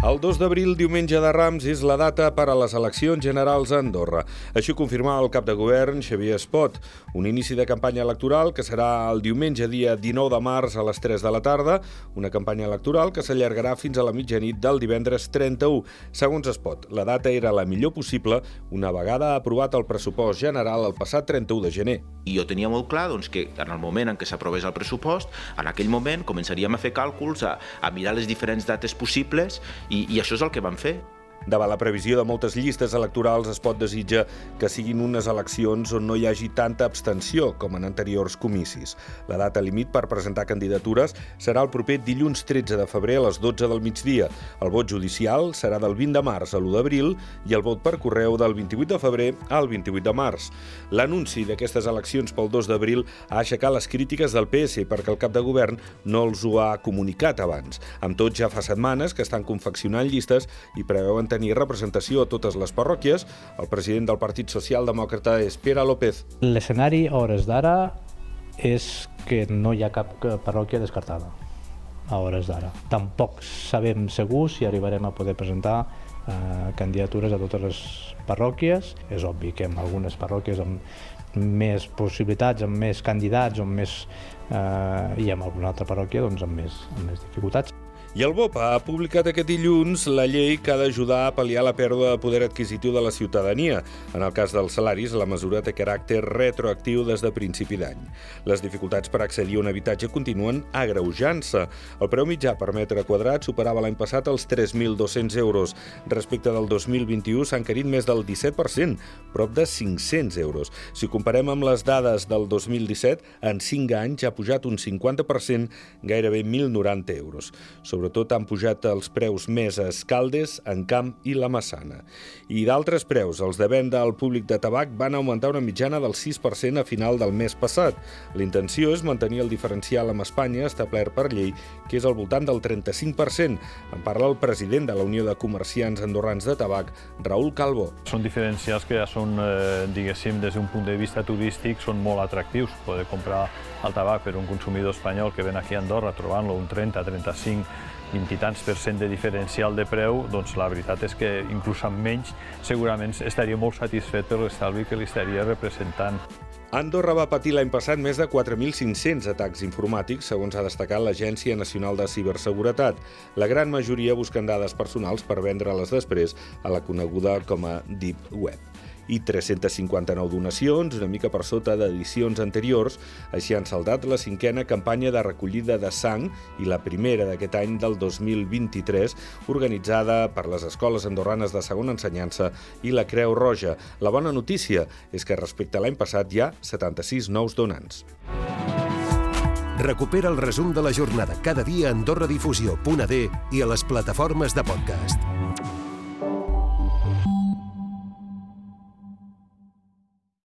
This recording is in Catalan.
El 2 d'abril, diumenge de Rams, és la data per a les eleccions generals a Andorra. Així ho confirmava el cap de govern, Xavier Espot. Un inici de campanya electoral que serà el diumenge dia 19 de març a les 3 de la tarda, una campanya electoral que s'allargarà fins a la mitjanit del divendres 31. Segons Espot, la data era la millor possible una vegada aprovat el pressupost general el passat 31 de gener. I jo tenia molt clar doncs, que en el moment en què s'aprovés el pressupost, en aquell moment començaríem a fer càlculs, a, a mirar les diferents dates possibles i, i això és el que vam fer. Davant la previsió de moltes llistes electorals es pot desitjar que siguin unes eleccions on no hi hagi tanta abstenció com en anteriors comicis. La data límit per presentar candidatures serà el proper dilluns 13 de febrer a les 12 del migdia. El vot judicial serà del 20 de març a l'1 d'abril i el vot per correu del 28 de febrer al 28 de març. L'anunci d'aquestes eleccions pel 2 d'abril ha aixecat les crítiques del PS perquè el cap de govern no els ho ha comunicat abans. Amb tot, ja fa setmanes que estan confeccionant llistes i preveuen tenir representació a totes les parròquies. El president del Partit Socialdemòcrata és Pere López. L'escenari a hores d'ara és que no hi ha cap parròquia descartada a hores d'ara. Tampoc sabem segur si arribarem a poder presentar eh, candidatures a totes les parròquies. És obvi que en algunes parròquies amb més possibilitats, amb més candidats, amb més, eh, i en alguna altra parròquia doncs, amb, més, amb més dificultats. I el BOP ha publicat aquest dilluns la llei que ha d'ajudar a pal·liar la pèrdua de poder adquisitiu de la ciutadania. En el cas dels salaris, la mesura té caràcter retroactiu des de principi d'any. Les dificultats per accedir a un habitatge continuen agreujant-se. El preu mitjà per metre quadrat superava l'any passat els 3.200 euros. Respecte del 2021 s'ha encarit més del 17%, prop de 500 euros. Si comparem amb les dades del 2017, en 5 anys ha pujat un 50%, gairebé 1.090 euros. Sobretot han pujat els preus més a Escaldes, en Camp i la Massana. I d'altres preus, els de venda al públic de tabac van augmentar una mitjana del 6% a final del mes passat. La intenció és mantenir el diferencial amb Espanya establert per llei, que és al voltant del 35%. En parla el president de la Unió de Comerciants Andorrans de Tabac, Raül Calvo. Són diferencials que ja són, eh, diguéssim, des d'un punt de vista turístic, són molt atractius. Poder comprar el tabac per un consumidor espanyol que ven aquí a Andorra trobant-lo un 30, 35, 20 i tants per cent de diferencial de preu, doncs la veritat és que inclús amb menys segurament estaria molt satisfet per l'estalvi que li estaria representant. Andorra va patir l'any passat més de 4.500 atacs informàtics, segons ha destacat l'Agència Nacional de Ciberseguretat. La gran majoria busquen dades personals per vendre-les després a la coneguda com a Deep Web i 359 donacions, una mica per sota d'edicions anteriors. Així han saldat la cinquena campanya de recollida de sang i la primera d'aquest any del 2023, organitzada per les escoles andorranes de segona ensenyança i la Creu Roja. La bona notícia és que respecte a l'any passat hi ha 76 nous donants. Recupera el resum de la jornada cada dia a AndorraDifusió.d i a les plataformes de podcast.